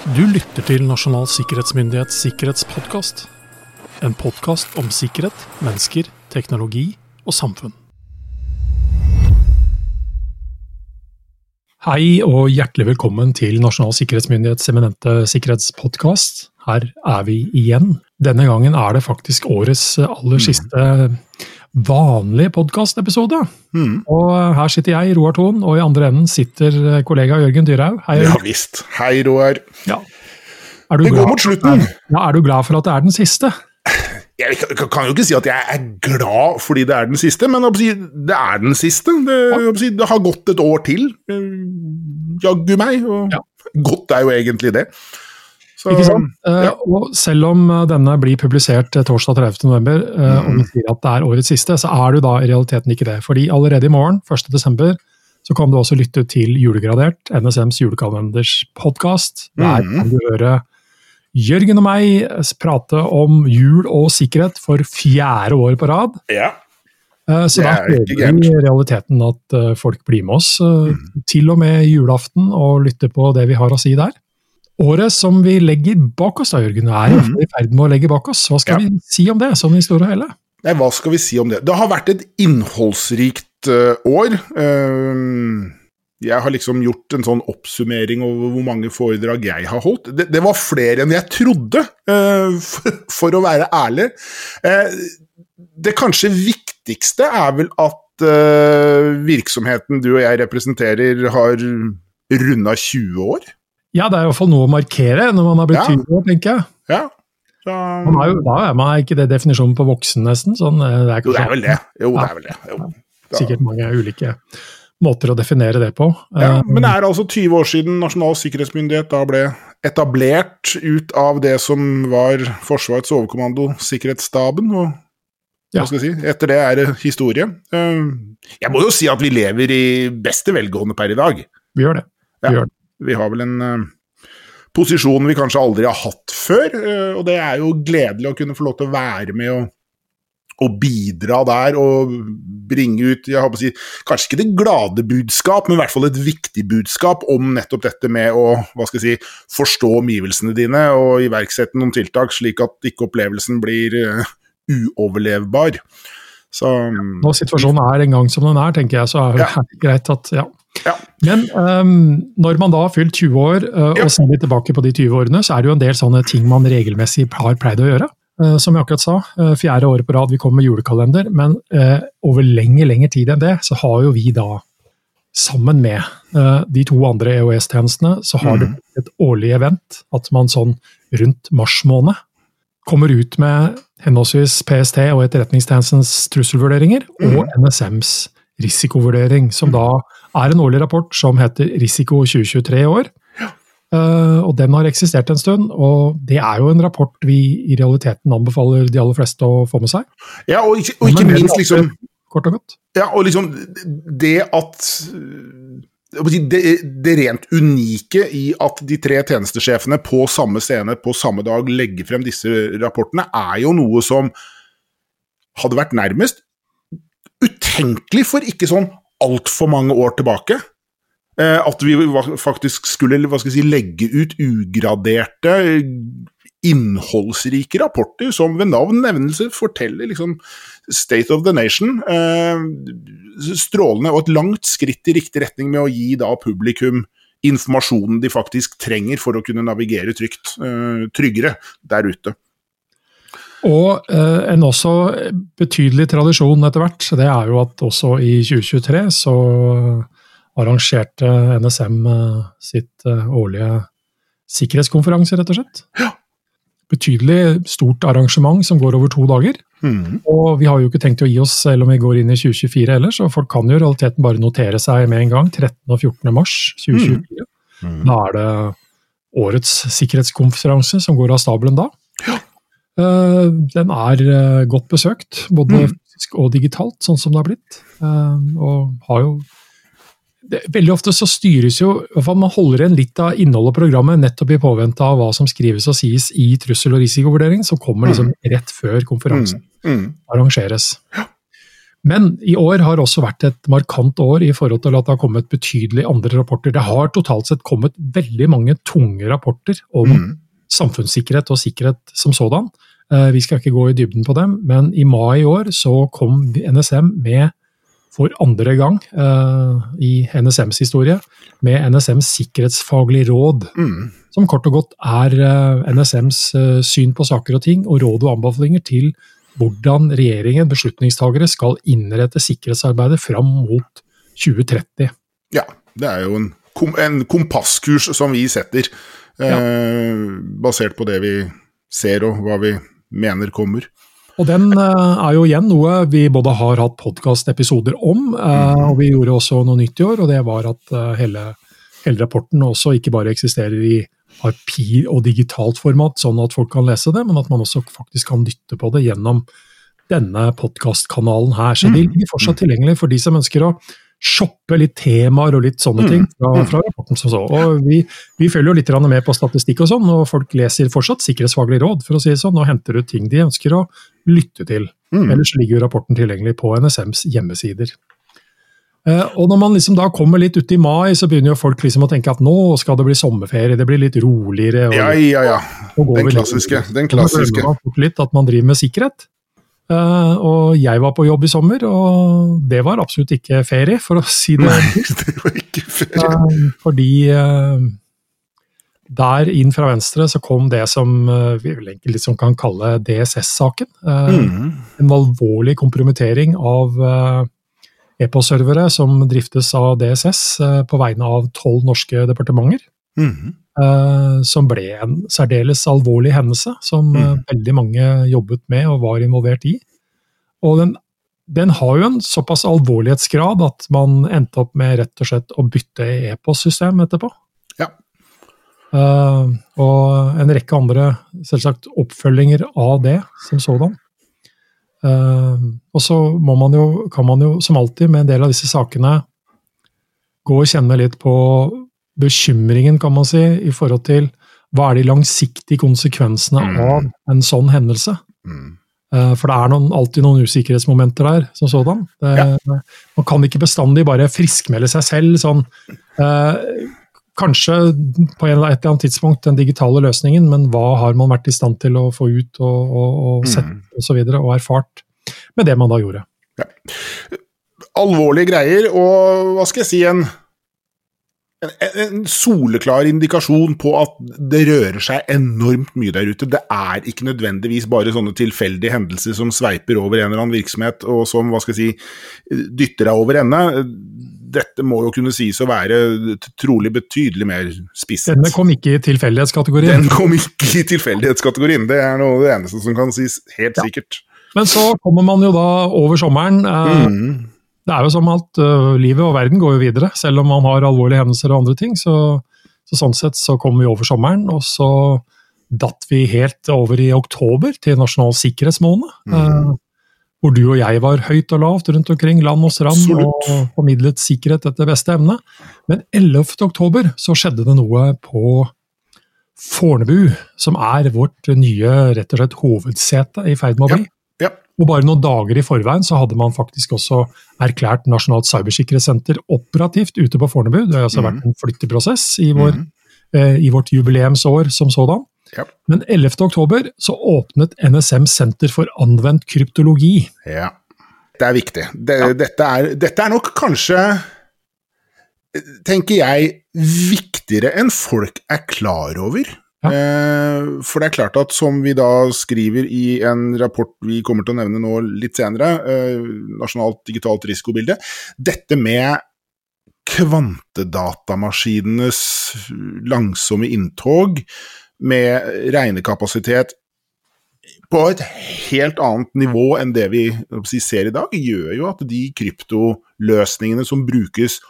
Du lytter til Nasjonal sikkerhetsmyndighets sikkerhetspodkast. En podkast om sikkerhet, mennesker, teknologi og samfunn. Hei og hjertelig velkommen til Nasjonal sikkerhetsmyndighets eminente sikkerhetspodkast. Her er vi igjen. Denne gangen er det faktisk årets aller siste vanlige podkastepisode. Mm. Og her sitter jeg, Roar Thon, og i andre enden sitter kollega Jørgen Dyrhaug. Hei, Ja visst. Hei, Roar. Ja. Er du Det går glad- mot slutten. Ja, er du glad for at det er den siste? Jeg kan- jo ikke si at jeg er glad fordi det er den siste, men det er den siste. Det, det har gått et år til. eh, Jaggu meg. Og godt er jo egentlig det. Så, Ikke sant? Eh, ja. og selv om eh, denne blir publisert eh, torsdag 30. november, eh, og vi sier at det er årets siste, så er du da i realiteten ikke det. Fordi allerede i morgen, 1. desember, så kan du også lytte til Julegradert, NSMs julekalenders podkast. Der Mhm. kan du høre Jørgen og meg eh, prate om jul og sikkerhet for fjerde år på rad. ja. Eh, Så da er håper vi i realiteten at eh, folk blir med oss mm. til og med julaften og lytter på det vi har å si der. Året som vi legger bak oss, da, Jørgen, er i i ferd med å legge bak oss. Hva skal Ja. vi si om det, sånn i store og hele? Nei, hva skal vi si om det? Det har vært et innholdsrikt uh, år. Uh, jeg har liksom gjort en sånn oppsummering over hvor mange foredrag jeg har holdt. Det, det var flere enn jeg trodde, uh, for, for å være ærlig. Det kanskje viktigste er vel at virksomheten du og jeg representerer, har runda 20 år. Ja, det er i hvert fall noe å markere når man har blitt Ja. 20 år, tenker jeg. Ja. Så, Man er jo, da er man ikke det definisjonen på voksen, nesten. Sånn, eh, det er jo, det er vel det. Jo, det er vel det. Jo. Sikkert mange ulike måter å definere det på. Ja, Eh, men det er altså 20 år siden Nasjonal sikkerhetsmyndighet da ble etablert ut av det som var Forsvarets overkommando, Sikkerhetsstaben. og Ja. skal si, Etter det er det historie. Eh, Jeg må jo si at vi lever i beste velgående per i dag. vi gjør det. Vi Ja. gjør det. Vi har vel en eh, posisjon vi kanskje aldri har hatt før, eh, og det er jo gledelig å kunne få lov til å være med og, og bidra der og bringe ut jeg håper å si, Kanskje ikke det glade budskap, men i hvert fall et viktig budskap om nettopp dette med å hva skal jeg si, forstå omgivelsene dine og iverksette noen tiltak, slik at ikke opplevelsen blir uh, uoverlevbar. Så Når situasjonen er en gang som den er, tenker jeg, så er det Ja. greit at ja. Ja. Men um, når man da har fylt 20 år, eh, Ja. og ser litt tilbake på de 20 årene, så er det jo en del sånne ting man regelmessig har pleid å gjøre. Uh, som jeg akkurat sa, uh, fjerde året på rad vi kommer med julekalender, men over lenge, lengre tid enn det, så har jo vi da, sammen med de to andre EOS-tjenestene, så har det et årlig event at man sånn rundt mars måned kommer ut med henholdsvis PST og Etterretningstjenestens trusselvurderinger, og NSMs risikovurdering, som da er en årlig rapport som heter Risiko 2023 i år. Uh, og den har eksistert en stund, og det er jo en rapport vi i realiteten anbefaler de aller fleste å få med seg. ja, og ikke, og ikke minst liksom Kort og godt. Ja, og liksom det at det, det rent unike i at de tre tjenestesjefene på samme scene på samme dag legger frem disse rapportene, er jo noe som hadde vært nærmest utenkelig for ikke sånn altfor mange år tilbake. Eh, at vi faktisk skulle si, legge ut ugraderte, innholdsrike rapporter som ved navn nevnelse forteller liksom State of the Nation. Eh, strålende og et langt skritt i riktig retning med å gi da publikum informasjonen de faktisk trenger for å kunne navigere trygt, eh, tryggere der ute. Og eh, en også betydelig tradisjon etter hvert, det er jo at også i 2023 så arrangerte NSM eh, sitt eh, årlige sikkerhetskonferanse, rett og slett. Ja. Betydelig stort arrangement som går over to dager. Mm. Og vi har jo ikke tenkt å gi oss selv om vi går inn i 2024 heller, så folk kan jo i realiteten bare notere seg med en gang. 13. og 14. mars 2024. Mhm. Da er det årets sikkerhetskonferanse som går av stabelen da. Eh, Den er eh, godt besøkt, både Mm. fysisk og digitalt, sånn som det har blitt. Eh, Og har jo det, Veldig ofte så styres jo i hvert fall Man holder igjen litt av innholdet i programmet nettopp i påvente av hva som skrives og sies i trussel- og risikovurdering, som kommer liksom rett før konferansen Mhm. arrangeres. Men i år har også vært et markant år i forhold til at det har kommet betydelig andre rapporter. Det har totalt sett kommet veldig mange tunge rapporter om mm. samfunnssikkerhet og sikkerhet som sådan. Eh, vi skal ikke gå i dybden på dem, men i mai i år så kom NSM med for andre gang uh, i NSMs historie med NSMs sikkerhetsfaglig råd. Mm. Som kort og godt er uh, NSMs uh, syn på saker og ting, og råd og anbefalinger til hvordan regjeringen, beslutningstagere, skal innrette sikkerhetsarbeidet fram mot 2030. Ja, det er jo en, kom en kompasskurs som vi setter, ja. basert på det vi ser og hva vi mener kommer. Og den eh, er jo igjen noe vi både har hatt podkastepisoder om, eh, og vi gjorde også noe nytt i år, og det var at eh, hele, hele rapporten også ikke bare eksisterer i papir- og digitalt format, sånn at folk kan lese det, men at man også faktisk kan dytte på det gjennom denne podkastkanalen her. Så de ligger fortsatt tilgjengelig for de som ønsker å shoppe litt temaer og litt sånne ting fra, mm. fra rapporten som så. Og vi, vi følger jo litt med på statistikk og sånn, og folk leser fortsatt sikkerhetsfaglig råd for å si det sånn, og henter ut ting de ønsker å lytte til. Mm. Ellers ligger jo rapporten tilgjengelig på NSMs hjemmesider. Eh, og når man liksom da kommer litt ut i mai, så begynner jo folk liksom å tenke at nå skal det bli sommerferie, det blir litt roligere. Og, ja, ja, ja. Den klassiske. Den klassiske. Litt at man driver med sikkerhet. Uh, og jeg var på jobb i sommer, og det var absolutt ikke ferie, for å si det Nei, det var ikke ferie. Uh, fordi uh, der inn fra venstre så kom det som vi vel egentlig liksom kan kalle DSS-saken. Mm. En alvorlig kompromittering av e-postservere som driftes av DSS på vegne av tolv norske departementer. Mm. Uh, som ble en særdeles alvorlig hendelse, som mm. veldig mange jobbet med og var involvert i. Og den, den, har jo en såpass alvorlighetsgrad at man endte opp med rett og slett å bytte e-postsystem etterpå. Ja. Uh, og en rekke andre selvsagt oppfølginger av det som sådan. og så må man jo, kan man jo som alltid med en del av disse sakene gå og kjenne litt på bekymringen, kan man si, i forhold til hva er de langsiktige konsekvensene mm. av en sånn hendelse. Mm. Eh, for det er noen, alltid noen usikkerhetsmomenter der, som sådan. Det, ja. Man kan ikke bestandig bare friskmelde seg selv sånn eh, Kanskje på et eller annet tidspunkt den digitale løsningen, men hva har man vært i stand til å få ut og, og, og sett mm. osv. Og, og erfart med det man da gjorde. Ja. Alvorlige greier, og hva skal jeg si, en en soleklar indikasjon på at det rører seg enormt mye der ute. Det er ikke nødvendigvis bare sånne tilfeldige hendelser som sveiper over en eller annen virksomhet og som hva skal jeg si, dytter deg over ende. Dette må jo kunne sies å være trolig betydelig mer spisset. Denne kom ikke i tilfeldighetskategorien? Den kom ikke i tilfeldighetskategorien, det er noe det eneste som kan sies helt ja. sikkert. Men så kommer man jo da over sommeren. Eh, mm det er jo som alt, uh, livet og verden går jo videre. Selv om man har alvorlige hendelser og andre ting. Så, så sånn sett så kom vi over sommeren, og så datt vi helt over i oktober til nasjonal sikkerhetsmåned. Mm. Uh, hvor du og jeg var høyt og lavt rundt omkring, land og strand, Absolutt. og formidlet sikkerhet etter beste evne. Men 11. oktober så skjedde det noe på Fornebu, som er vårt nye rett og slett hovedsete i ferd med å bli. Ja. Og bare noen dager i forveien så hadde man faktisk også erklært Nasjonalt cybersikkerhetssenter operativt ute på Fornebu. Det har altså vært en flytteprosess i, vår, mm. eh, i vårt jubileumsår som sådan. Ja. Men 11. oktober så åpnet NSM Senter for anvendt kryptologi. Ja, det er viktig. Det, ja. dette, er, dette er nok kanskje tenker jeg, viktigere enn folk er klar over. Ja. Eh, for det er klart at som vi da skriver i en rapport vi kommer til å nevne nå litt senere, eh, Nasjonalt digitalt risikobilde, dette med kvantedatamaskinenes langsomme inntog med regnekapasitet på et helt annet nivå enn det vi ser i dag, gjør jo at de kryptoløsningene som brukes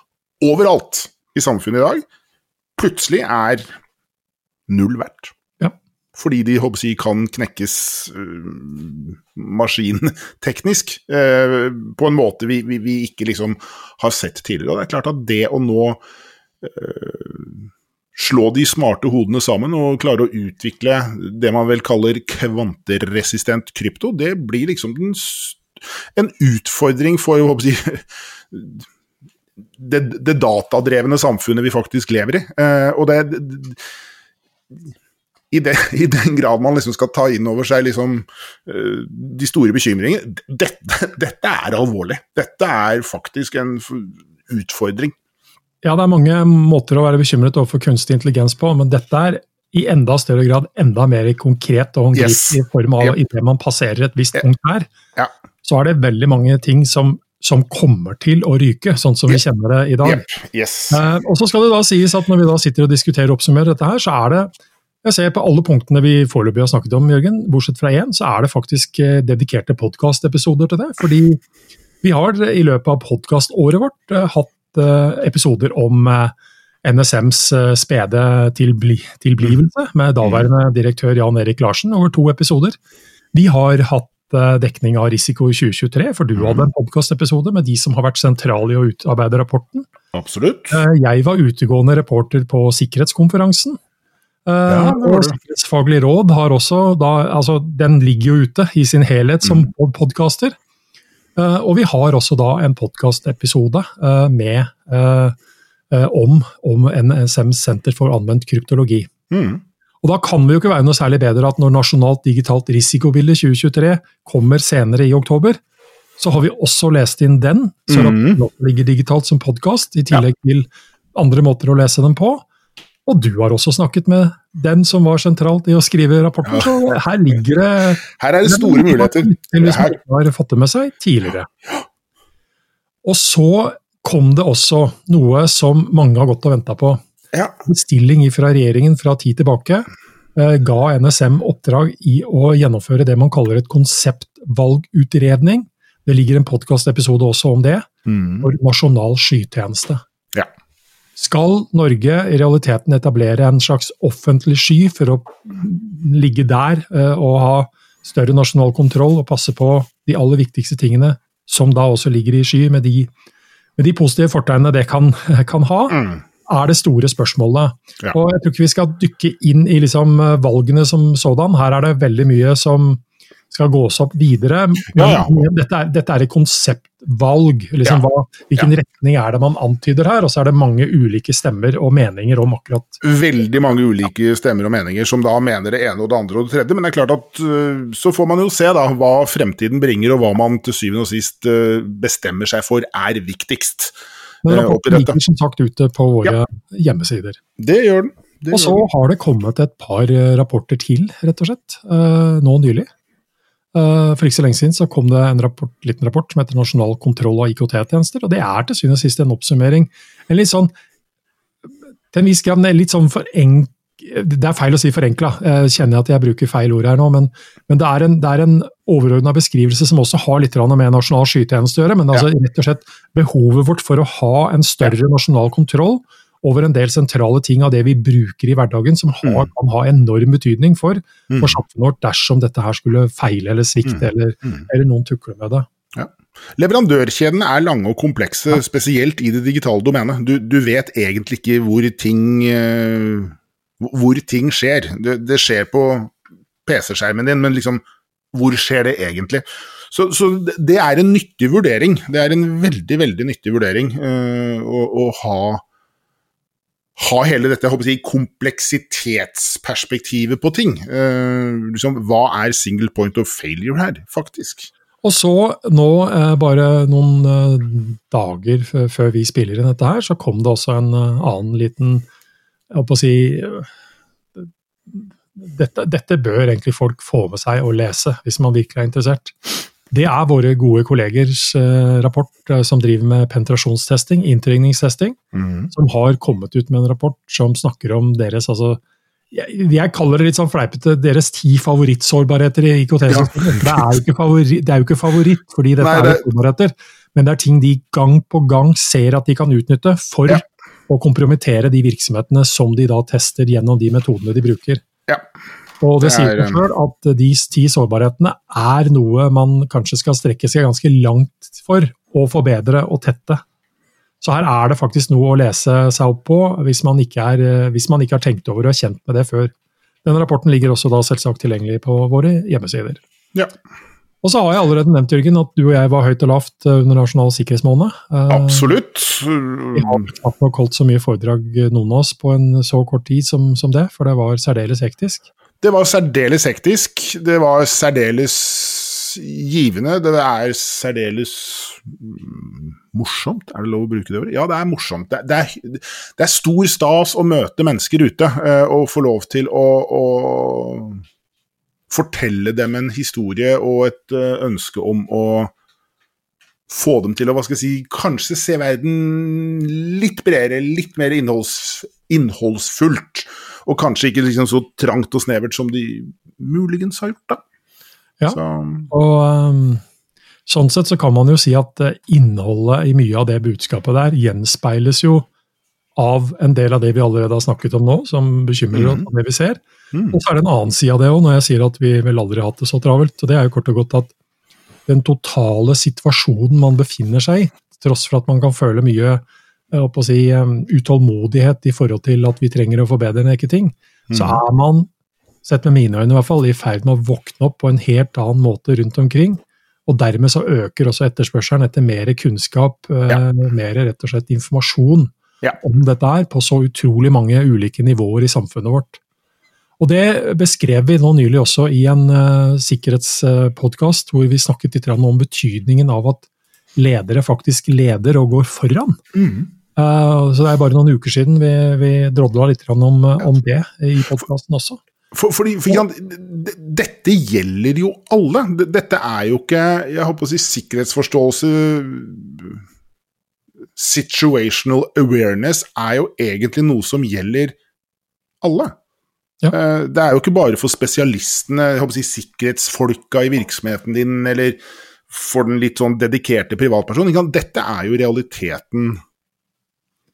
overalt i samfunnet i dag, plutselig er null verdt. Ja. Fordi de jeg, kan knekkes uh, maskinteknisk uh, på en måte vi, vi, vi, ikke liksom har sett tidligere. Og det er klart at det å nå uh, slå de smarte hodene sammen og klare å utvikle det man vel kaller kvanteresistent krypto, det blir liksom den en utfordring for håper jeg, det, det, datadrevne samfunnet vi faktisk lever i. Og det, i, det, I den grad man liksom skal ta inn over seg liksom, uh, de store bekymringene dette, dette, er alvorlig. Dette er faktisk en utfordring. Ja, det er mange måter å være bekymret overfor kunstig intelligens på, men dette er i enda større grad enda mer konkret og håndgripelig yes. i form av yep. idet man passerer et visst punkt her. Ja. Så er det veldig mange ting som som kommer til å ryke, sånn som vi kjenner det i dag. Yep. Yes. Eh, og så skal det da sies at Når vi da sitter og diskuterer og oppsummerer dette, her, så er det jeg ser På alle punktene vi foreløpig har snakket om, Jørgen, bortsett fra én, så er det faktisk eh, dedikerte podkastepisoder til det. Fordi vi har i løpet av podkaståret vårt eh, hatt eh, episoder om NSMs spede tilbli tilblivelse, med daværende direktør Jan Erik Larsen, over to episoder. Vi har hatt dekning av risiko i 2023, for du hadde en podkastepisode med de som har vært sentrale i å utarbeide rapporten. Absolutt. Eh, jeg var utegående reporter på sikkerhetskonferansen. Eh, ja, og Sikkerhetsfaglig råd har også da, altså Den ligger jo ute i sin helhet som mm. podkaster. Og vi har også da en podkastepisode med om, om NSM senter for anvendt kryptologi. Mm. Og Da kan vi jo ikke være noe særlig bedre at når Nasjonalt digitalt risikobilde 2023 kommer senere i oktober, så har vi også lest inn den, så mm. ligger digitalt som podkast, i tillegg ja. til andre måter å lese den på. Og du har også snakket med den som var sentralt i å skrive rapporten, ja. så her ligger det Her er det store muligheter. Til hvis man har fått det med seg tidligere. Og så kom det også noe som mange har gått og venta på. Ja. Bestilling fra regjeringen fra tid tilbake eh, ga NSM oppdrag i å gjennomføre det man kaller et konseptvalgutredning. Det ligger en podkastepisode også om det, mm. for nasjonal skytjeneste. Ja. Skal Norge i realiteten etablere en slags offentlig sky for å ligge der eh, og ha større nasjonal kontroll og passe på de aller viktigste tingene, som da også ligger i sky, med de, med de positive fortegnene det kan, kan ha? Mm er det store spørsmålet. Ja. Og Jeg tror ikke vi skal dykke inn i liksom eh, valgene som sådan. Her er det veldig mye som skal gås opp videre. Men ja, ja. Dette, er, dette, er, et konseptvalg. Liksom, hva, hvilken retning er det man antyder her? Og så er det mange ulike stemmer og meninger om akkurat Veldig mange ulike stemmer og meninger som da mener det ene og det andre og det tredje. Men det er klart at uh, så får man jo se da hva fremtiden bringer, og hva man til syvende og sist uh, bestemmer seg for er viktigst. Men eh, rapporten ligger som sagt ute på våre ja. hjemmesider. Det gjør den. Det og så har det kommet et par eh, rapporter til, rett og slett, eh, nå nylig. For ikke så lenge siden så kom det en rapport, liten rapport som heter Nasjonal kontroll av IKT-tjenester. og Det er til syvende og sist en oppsummering. En litt sånn, til en viss grad en litt sånn forenklet det er feil å si forenkla, jeg kjenner at jeg bruker feil ord her nå, men, men det er en, det en overordna beskrivelse som også har litt med nasjonal skytjeneste å gjøre. Men altså, rett og slett behovet vårt for å ha en større nasjonal kontroll over en del sentrale ting av det vi bruker i hverdagen, som har, mm. kan ha enorm betydning for, for mm. samfunnet vårt dersom dette her skulle feile eller svikte, mm. eller, eller noen tukler med det. Ja. Leverandørkjedene er lange og komplekse, spesielt i det digitale domenet. Du, du vet egentlig ikke hvor ting uh hvor ting skjer. Det, det skjer på PC-skjermen din, men liksom hvor skjer det egentlig? Så, så, det er en nyttig vurdering. Det er en veldig, veldig nyttig vurdering uh, å, å, ha, ha hele dette jeg kompleksitetsperspektivet på ting. Uh, liksom, hva er single point of failure her, faktisk? Og så, nå eh, bare noen eh, dager før vi spiller inn dette her, så kom det også en eh, annen liten jeg på å si dette, dette, bør egentlig folk få med seg og lese, hvis man virkelig er interessert. Det er våre gode kollegers eh, rapport eh, som driver med penetrasjonstesting, inntrengningstesting, mm. som har kommet ut med en rapport som snakker om deres altså, jeg, jeg kaller det litt sånn fleipete deres ti favorittsårbarheter i IKT-systemet. Ja. Det, det, er jo ikke favoritt, fordi dette Nei, det... er sårbarheter, men det er ting de gang på gang ser at de kan utnytte for ja og kompromittere de virksomhetene som de da tester gjennom de metodene de bruker. Ja. Og det, det sier seg sjøl at de ti sårbarhetene er noe man kanskje skal strekke seg ganske langt for å forbedre og tette. Så her er det faktisk noe å lese seg opp på hvis man ikke, er, hvis man ikke har tenkt over og er kjent med det før. Denne rapporten ligger også da selvsagt tilgjengelig på våre hjemmesider. Ja. Og så har jeg allerede nevnt Jørgen, at du og jeg var høyt og lavt eh, under Nasjonal sikkerhetsmåned. Eh, Absolutt. Vi har knapt nok holdt så mye foredrag, eh, noen av oss, på en så kort tid som, som det, for det var særdeles hektisk. Det var særdeles hektisk. Det var særdeles givende. Det er særdeles mm, morsomt, er det lov å bruke det ordet? Ja, det er morsomt. Det, det, er, det er, stor stas å møte mennesker ute og få lov til å, å fortelle dem en historie og et uh, ønske om å få dem til å hva skal jeg si, kanskje se verden litt bredere, litt mer innholds, innholdsfullt. Og kanskje ikke liksom så trangt og snevert som de muligens har gjort, da. Ja, så. og um, sånn sett så kan man jo si at uh, innholdet i mye av det budskapet der gjenspeiles jo av en del av det vi allerede har snakket om nå, som bekymrer oss mm. det vi ser. Mm. Og så er det en annen side av det òg, når jeg sier at vi vel aldri har hatt det så travelt. og Det er jo kort og godt at den totale situasjonen man befinner seg i, tross for at man kan føle mye si, utålmodighet i forhold til at vi trenger å forbedre en rekke ting, mm. så er man, sett med mine øyne i hvert fall, i ferd med å våkne opp på en helt annen måte rundt omkring. Og dermed så øker også etterspørselen etter mer kunnskap, ja. Eh, mer rett og slett informasjon ja. om dette her, på så utrolig mange ulike nivåer i samfunnet vårt. Og Det beskrev vi nå nylig også i en uh, sikkerhetspodkast, hvor vi snakket litt om betydningen av at ledere faktisk leder og går foran. Mm. Uh, så Det er bare noen uker siden vi, vi drodla litt om, om det i podkasten også. For, fordi, for, dette gjelder jo alle. Dette er jo ikke jeg håper å si, sikkerhetsforståelse Situational awareness er jo egentlig noe som gjelder alle. Ja. Eh, det er jo ikke bare for spesialistene, jeg håper å si, sikkerhetsfolka i virksomheten din, eller for den litt sånn dedikerte privatpersonen. Dette er jo realiteten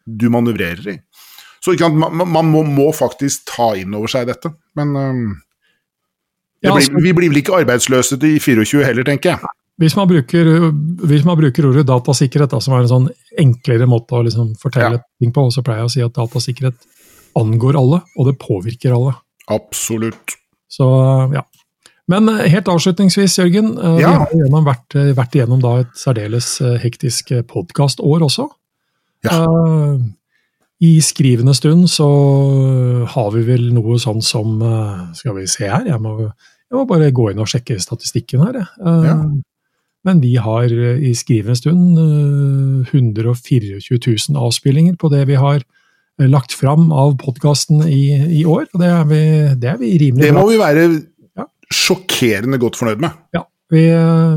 du manøvrerer i. Så man, man må, må, faktisk ta inn over seg dette. Men um, ja, altså, blir, vi blir vel ikke arbeidsløse til 24 heller, tenker jeg. Hvis man bruker, hvis man bruker ordet datasikkerhet, da, som er en sånn enklere måte å liksom fortelle ja. ting på, så pleier jeg å si at datasikkerhet angår alle, og det påvirker alle. Absolutt. Så, ja. Men eh, helt avslutningsvis, Jørgen. Eh, ja. Vi har vært, eh, vært igjennom da et særdeles hektisk podkastår også. Ja. I skrivende stund så har vi vel noe sånn som Skal vi se her, jeg må, jeg må bare gå inn og sjekke statistikken her. Ja. Men vi har i skrivende stund 124 000 avspillinger på det vi har Eh, lagt fram av podkasten i, i, år. og det er, vi, det er vi rimelig Det må vi være ja. sjokkerende godt fornøyd med. Ja. Vi,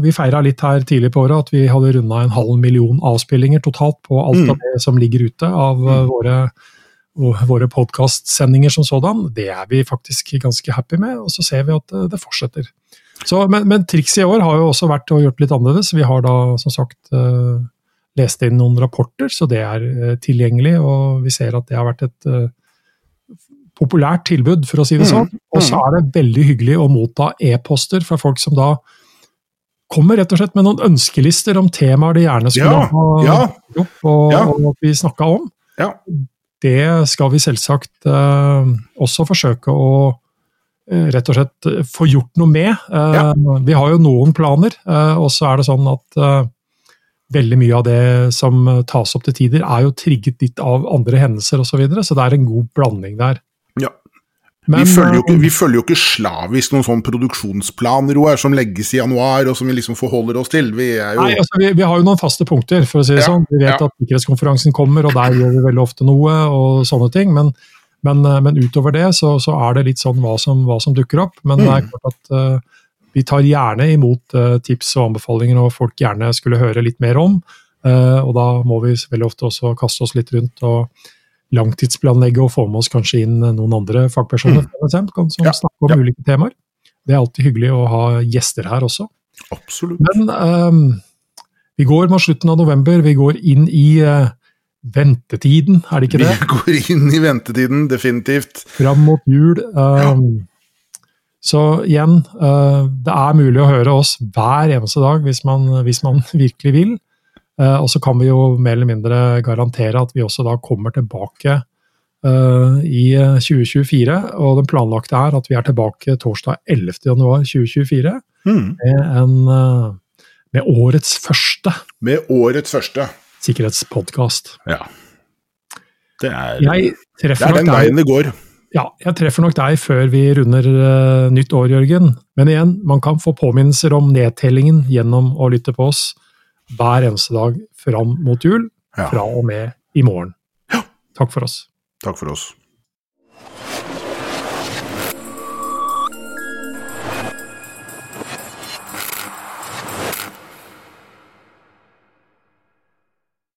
vi feira litt her tidlig på året at vi hadde runda en halv million avspillinger totalt på alt mm. av det som ligger ute av mm. våre, våre podkastsendinger som sådan. Det er vi faktisk ganske happy med, og så ser vi at det fortsetter. Så, men, men trikset i år har jo også vært å gjøre det litt annerledes. Vi har da som sagt eh, lest inn noen rapporter, så det er uh, tilgjengelig. Og vi ser at det har vært et uh, populært tilbud, for å si det mm, sånn. Og så mm. er det veldig hyggelig å motta e-poster fra folk som da kommer rett og slett med noen ønskelister om temaer de gjerne skulle ja, ha ja, opp, og, ja. og vi snakka om. Ja. Det skal vi selvsagt uh, også forsøke å rett og slett få gjort noe med. Vi har jo noen planer, og så er det sånn at veldig mye av det som tas opp til tider, er jo trigget litt av andre hendelser osv., så, videre, så det er en god blanding der. Ja. Men, vi, følger ikke, eh, vi, følger jo ikke, slavisk noen sånn produksjonsplan Roar, som legges i januar, og som vi liksom forholder oss til. Vi, jo... Nei, altså, vi, vi, har jo noen faste punkter, for å si det ja, sånn. Vi vet ja. at sikkerhetskonferansen kommer, og der gjør vi veldig ofte noe, og sånne ting. Men, men, eh, men utover det så, så, er det litt sånn hva som, hva som dukker opp. Men mm. det er mm. klart at uh, vi tar gjerne imot uh, tips og anbefalinger og folk gjerne skulle høre litt mer om. Uh, og da må vi veldig ofte også kaste oss litt rundt og langtidsplanlegge og få med oss kanskje inn noen andre fagpersoner mm. som ja, snakker om ja. ulike temaer. Det er alltid hyggelig å ha gjester her også. Absolutt. Men um, vi går mot slutten av november, vi går inn i uh, ventetiden, er det ikke det? Vi går inn i ventetiden, definitivt. Fram mot jul. Ja. Så igjen, eh, det er mulig å høre oss hver eneste dag hvis man, hvis man virkelig vil. Eh, og så kan vi jo mer eller mindre garantere at vi også da kommer tilbake eh, i 2024. Og den planlagte er at vi er tilbake torsdag 11.1.2024 mm. med, en, med årets første Med årets første. Sikkerhetspodkast. Ja. Det er, det er den veien det går. Ja, jeg treffer nok deg før vi runder uh, nytt år, Jørgen. Men igjen, man kan få påminnelser om nedtellingen gjennom å lytte på oss hver eneste dag fram mot jul, Ja. fra og med i morgen. Takk for oss. Takk for oss.